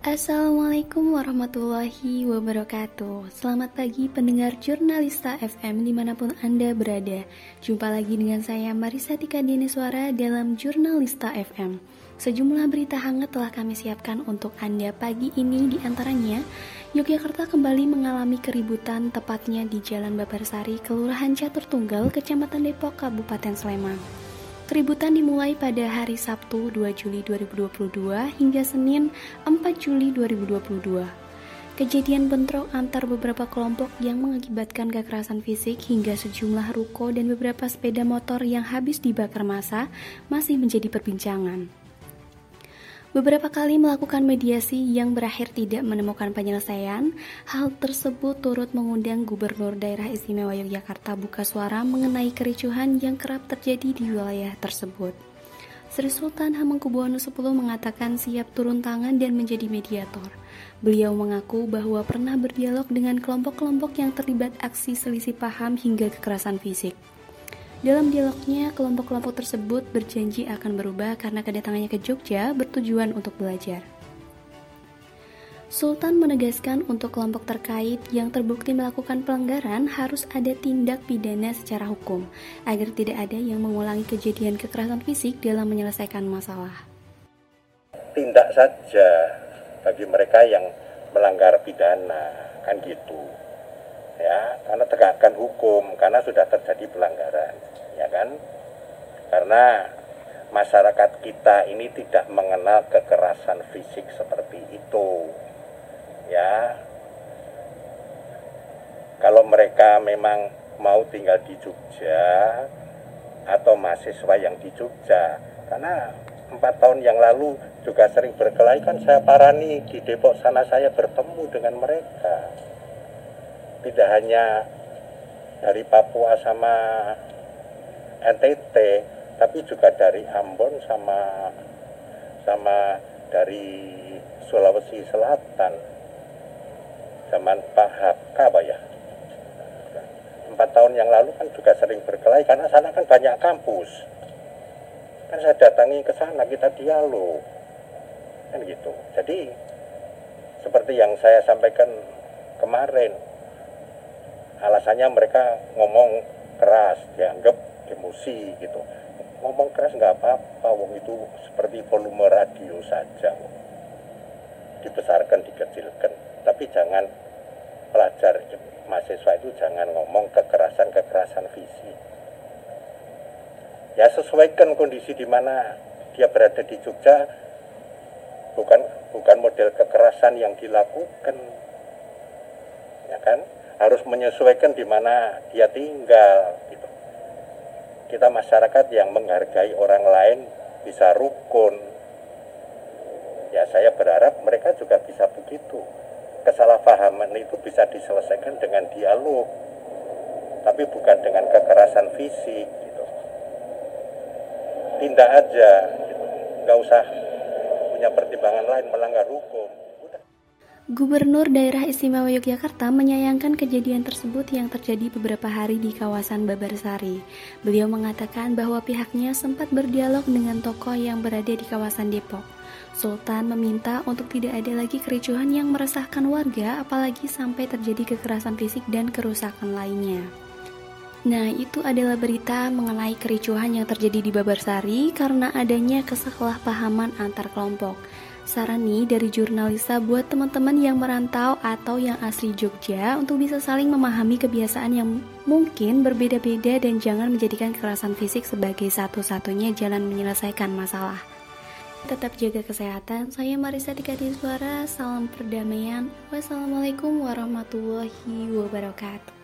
Assalamualaikum warahmatullahi wabarakatuh. Selamat pagi pendengar Jurnalista FM di mana pun Anda berada. Jumpa lagi dengan saya Marisa Tika Suara dalam Jurnalista FM Sejumlah berita hangat telah kami siapkan untuk Anda pagi ini. Di antaranya Yogyakarta kembali mengalami keributan tepatnya di Jalan Babarsari, Kelurahan Catur Tunggal, Kecamatan Depok, Kabupaten Sleman Keributan dimulai pada hari Sabtu 2 Juli 2022 hingga Senin 4 Juli 2022. Kejadian bentrok antar beberapa kelompok yang mengakibatkan kekerasan fisik hingga sejumlah ruko dan beberapa sepeda motor yang habis dibakar massa masih menjadi perbincangan. Beberapa kali melakukan mediasi yang berakhir tidak menemukan penyelesaian, hal tersebut turut mengundang Gubernur Daerah Istimewa Yogyakarta buka suara mengenai kericuhan yang kerap terjadi di wilayah tersebut. Sri Sultan Hamengkubuwono X mengatakan siap turun tangan dan menjadi mediator. Beliau mengaku bahwa pernah berdialog dengan kelompok-kelompok yang terlibat aksi selisih paham hingga kekerasan fisik. Dalam dialognya, kelompok-kelompok tersebut berjanji akan berubah karena kedatangannya ke Jogja bertujuan untuk belajar. Sultan menegaskan untuk kelompok terkait yang terbukti melakukan pelanggaran harus ada tindak pidana secara hukum, agar tidak ada yang mengulangi kejadian kekerasan fisik dalam menyelesaikan masalah. Tindak saja bagi mereka yang melanggar pidana, kan gitu. Ya, karena tegakkan hukum, karena sudah terjadi pelanggaran karena masyarakat kita ini tidak mengenal kekerasan fisik seperti itu. Ya. Kalau mereka memang mau tinggal di Jogja atau mahasiswa yang di Jogja karena empat tahun yang lalu juga sering berkelahi kan saya parani di Depok sana saya bertemu dengan mereka. Tidak hanya dari Papua sama NTT tapi juga dari Ambon sama sama dari Sulawesi Selatan. Zaman Pak Hakka ya. Empat tahun yang lalu kan juga sering berkelahi karena sana kan banyak kampus. Kan saya datangi ke sana kita dialog. Kan gitu. Jadi seperti yang saya sampaikan kemarin alasannya mereka ngomong keras dianggap emosi gitu ngomong keras nggak apa-apa wong itu seperti volume radio saja dibesarkan dikecilkan. Tapi jangan pelajar mahasiswa itu jangan ngomong kekerasan-kekerasan fisik. Ya sesuaikan kondisi di mana dia berada di Jogja. Bukan bukan model kekerasan yang dilakukan. Ya kan? Harus menyesuaikan di mana dia tinggal gitu kita masyarakat yang menghargai orang lain bisa rukun. Ya saya berharap mereka juga bisa begitu. Kesalahpahaman itu bisa diselesaikan dengan dialog tapi bukan dengan kekerasan fisik gitu. Tindak aja gitu. usah punya pertimbangan lain melanggar hukum Gubernur Daerah Istimewa Yogyakarta menyayangkan kejadian tersebut yang terjadi beberapa hari di kawasan Babarsari. Beliau mengatakan bahwa pihaknya sempat berdialog dengan tokoh yang berada di kawasan Depok. Sultan meminta untuk tidak ada lagi kericuhan yang meresahkan warga, apalagi sampai terjadi kekerasan fisik dan kerusakan lainnya. Nah, itu adalah berita mengenai kericuhan yang terjadi di Babarsari karena adanya kesalahpahaman antar kelompok. Saran nih dari jurnalisa buat teman-teman yang merantau atau yang asli Jogja untuk bisa saling memahami kebiasaan yang mungkin berbeda-beda dan jangan menjadikan kekerasan fisik sebagai satu-satunya jalan menyelesaikan masalah. Tetap jaga kesehatan. Saya Marisa Dikati Suara. Salam perdamaian. Wassalamualaikum warahmatullahi wabarakatuh.